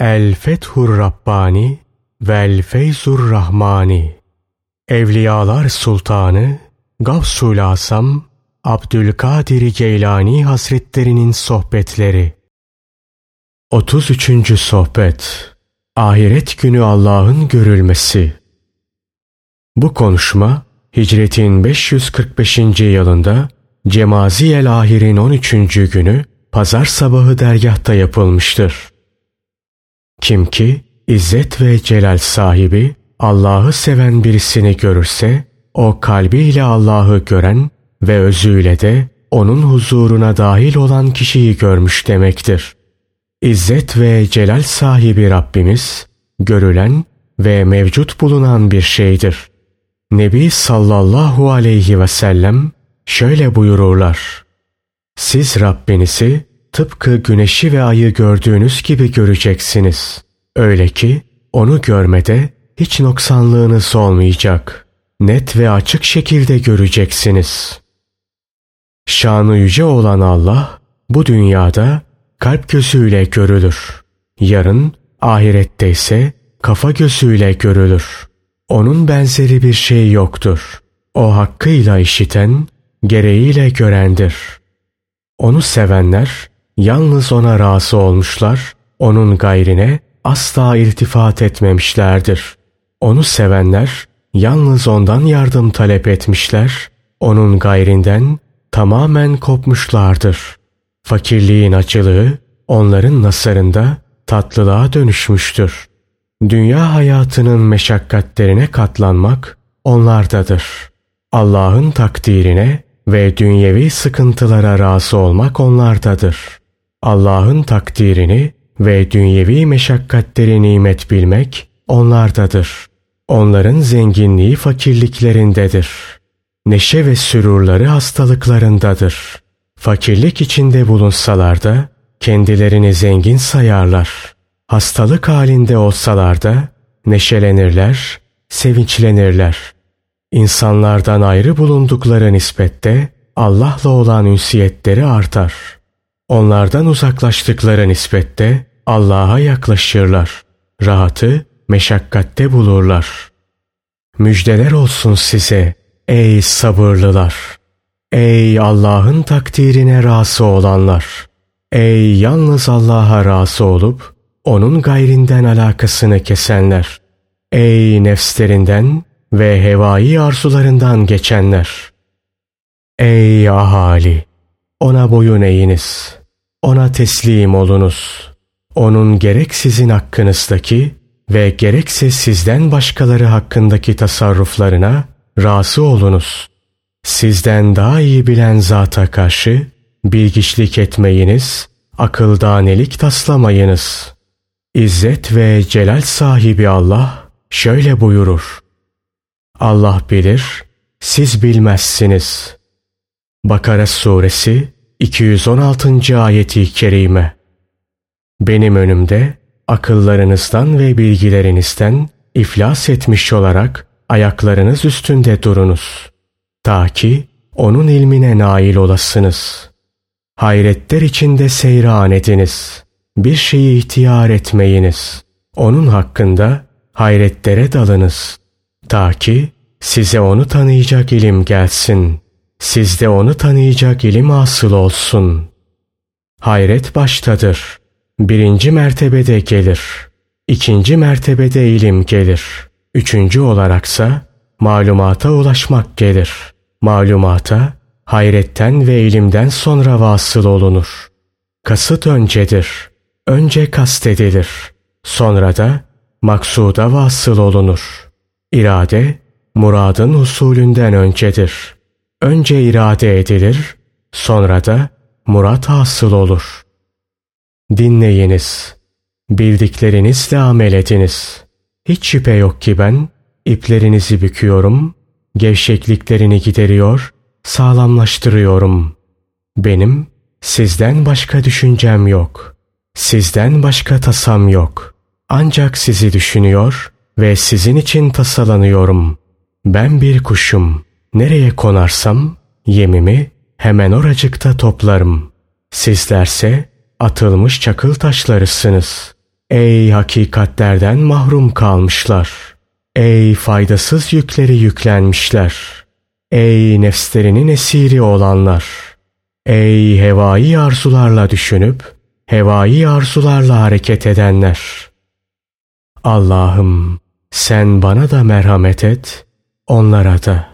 El Fethur Rabbani Vel Feyzur Rahmani Evliyalar Sultanı Gavsul Asam Abdülkadir Geylani Hazretlerinin Sohbetleri 33. Sohbet Ahiret günü Allah'ın görülmesi Bu konuşma Hicretin 545. yılında Cemaziyel Ahir'in 13. günü pazar sabahı dergahta yapılmıştır. Kim ki İzzet ve celal sahibi Allah'ı seven birisini görürse o kalbiyle Allah'ı gören ve özüyle de onun huzuruna dahil olan kişiyi görmüş demektir. İzzet ve celal sahibi Rabbimiz görülen ve mevcut bulunan bir şeydir. Nebi sallallahu aleyhi ve sellem şöyle buyururlar. Siz Rabbinizi tıpkı güneşi ve ayı gördüğünüz gibi göreceksiniz. Öyle ki onu görmede hiç noksanlığınız olmayacak. Net ve açık şekilde göreceksiniz. Şanı yüce olan Allah bu dünyada kalp gözüyle görülür. Yarın ahirette ise kafa gözüyle görülür. Onun benzeri bir şey yoktur. O hakkıyla işiten, gereğiyle görendir. Onu sevenler yalnız ona razı olmuşlar, onun gayrine asla iltifat etmemişlerdir. Onu sevenler yalnız ondan yardım talep etmişler, onun gayrinden tamamen kopmuşlardır. Fakirliğin acılığı onların nasarında tatlılığa dönüşmüştür. Dünya hayatının meşakkatlerine katlanmak onlardadır. Allah'ın takdirine ve dünyevi sıkıntılara razı olmak onlardadır. Allah'ın takdirini ve dünyevi meşakkatleri nimet bilmek onlardadır. Onların zenginliği fakirliklerindedir. Neşe ve sürurları hastalıklarındadır. Fakirlik içinde bulunsalar da kendilerini zengin sayarlar. Hastalık halinde olsalar da neşelenirler, sevinçlenirler. İnsanlardan ayrı bulundukları nispette Allah'la olan ünsiyetleri artar. Onlardan uzaklaştıkları nispette Allah'a yaklaşırlar. Rahatı meşakkatte bulurlar. Müjdeler olsun size ey sabırlılar. Ey Allah'ın takdirine razı olanlar. Ey yalnız Allah'a razı olup onun gayrinden alakasını kesenler. Ey nefslerinden ve hevai arzularından geçenler. Ey ahali! Ona boyun eğiniz. Ona teslim olunuz. Onun gerek sizin hakkınızdaki ve gerekse sizden başkaları hakkındaki tasarruflarına razı olunuz. Sizden daha iyi bilen zata karşı bilgiçlik etmeyiniz, akıldanelik taslamayınız. İzzet ve celal sahibi Allah şöyle buyurur. Allah bilir, siz bilmezsiniz. Bakara suresi 216. ayeti kerime. Benim önümde akıllarınızdan ve bilgilerinizden iflas etmiş olarak ayaklarınız üstünde durunuz. Ta ki onun ilmine nail olasınız. Hayretler içinde seyran ediniz. Bir şeyi ihtiyar etmeyiniz. Onun hakkında hayretlere dalınız. Ta ki size onu tanıyacak ilim gelsin. Sizde onu tanıyacak ilim asıl olsun. Hayret baştadır. Birinci mertebede gelir. İkinci mertebede ilim gelir. Üçüncü olaraksa malumata ulaşmak gelir. Malumata hayretten ve ilimden sonra vasıl olunur. Kasıt öncedir. Önce kastedilir. Sonra da maksuda vasıl olunur. İrade muradın usulünden öncedir. Önce irade edilir, sonra da murat hasıl olur. Dinleyiniz, bildiklerinizle amel ediniz. Hiç şüphe yok ki ben iplerinizi büküyorum, gevşekliklerini gideriyor, sağlamlaştırıyorum. Benim sizden başka düşüncem yok. Sizden başka tasam yok. Ancak sizi düşünüyor ve sizin için tasalanıyorum. Ben bir kuşum. Nereye konarsam yemimi hemen oracıkta toplarım. Sizlerse atılmış çakıl taşlarısınız. Ey hakikatlerden mahrum kalmışlar. Ey faydasız yükleri yüklenmişler. Ey nefslerinin esiri olanlar. Ey hevai arzularla düşünüp hevai arzularla hareket edenler. Allah'ım sen bana da merhamet et, onlara da.